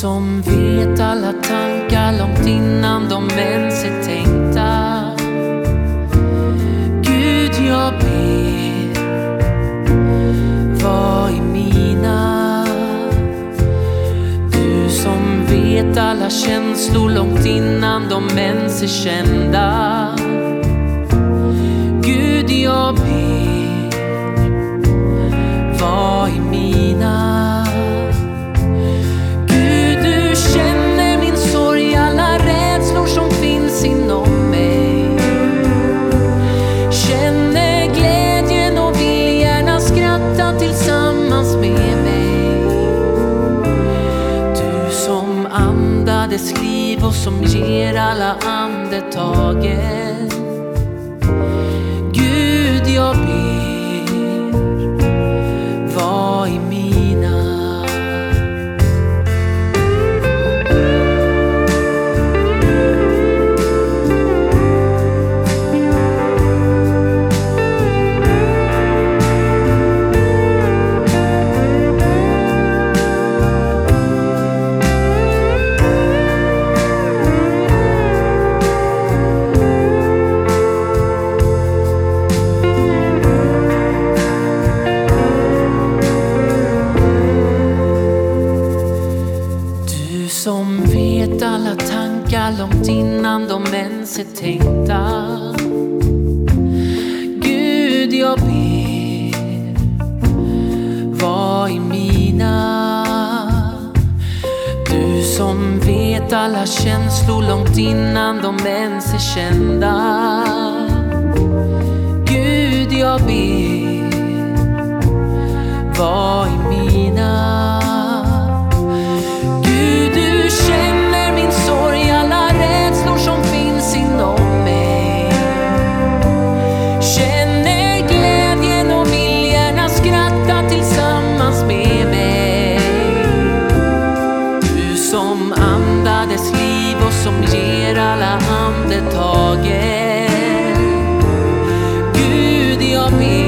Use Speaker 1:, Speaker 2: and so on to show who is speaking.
Speaker 1: som vet alla tankar långt innan de ens är tänkta. Gud, jag ber, var i mina. Du som vet alla känslor långt innan de ens är kända. Dess liv och som ger alla andetaget alla tankar långt innan de ens är tänkta. Gud, jag ber, var i mina. Du som vet alla känslor långt innan de ens är kända. Gud, jag ber, var i mina. taget. Gud, jag ber